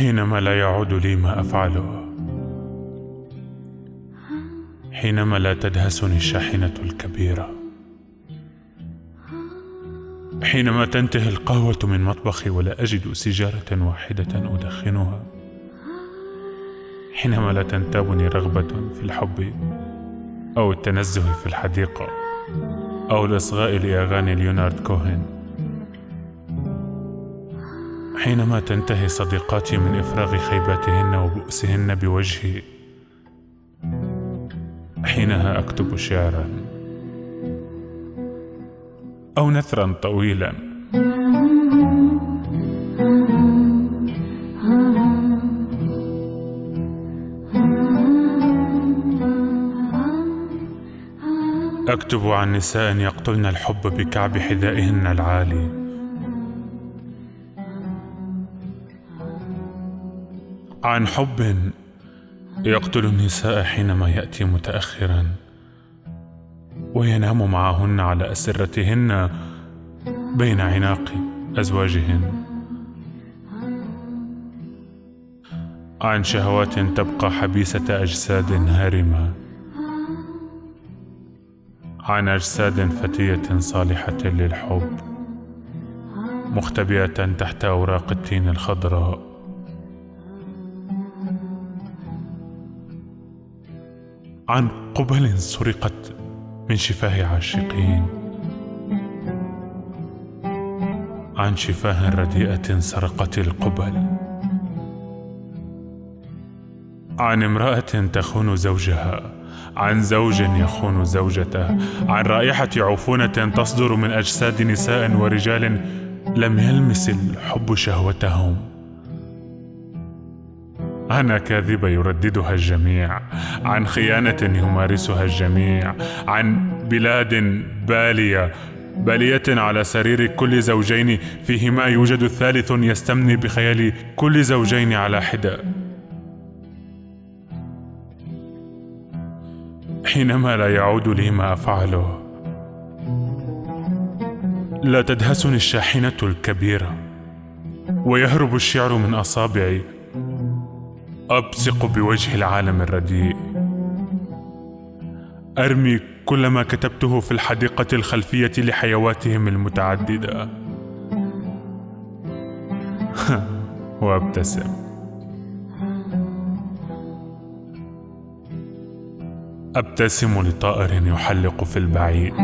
حينما لا يعود لي ما أفعله. حينما لا تدهسني الشاحنة الكبيرة. حينما تنتهي القهوة من مطبخي ولا أجد سيجارة واحدة أدخنها. حينما لا تنتابني رغبة في الحب أو التنزه في الحديقة أو الاصغاء لأغاني ليونارد كوهن حينما تنتهي صديقاتي من إفراغ خيباتهن وبؤسهن بوجهي حينها أكتب شعرا أو نثرا طويلا. أكتب عن نساء يقتلن الحب بكعب حذائهن العالي. عن حب يقتل النساء حينما يأتي متاخرا وينام معهن على أسرتهن بين عناق أزواجهن. عن شهوات تبقى حبيسة أجساد هارمة. عن أجساد فتية صالحة للحب. مختبئة تحت أوراق التين الخضراء. عن قبل سرقت من شفاه عاشقين. عن شفاه رديئة سرقت القبل. عن امرأة تخون زوجها. عن زوج يخون زوجته. عن رائحة عفونة تصدر من أجساد نساء ورجال لم يلمس الحب شهوتهم. عن كاذبة يرددها الجميع. عن خيانة يمارسها الجميع. عن بلاد بالية. بالية على سرير كل زوجين. فيهما يوجد ثالث يستمني بخيال كل زوجين على حدة. حينما لا يعود لي ما أفعله. لا تدهسني الشاحنة الكبيرة. ويهرب الشعر من أصابعي. أبصق بوجه العالم الرديء. أرمي كل ما كتبته في الحديقة الخلفية لحيواتهم المتعددة. وأبتسم. أبتسم لطائر يحلق في البعيد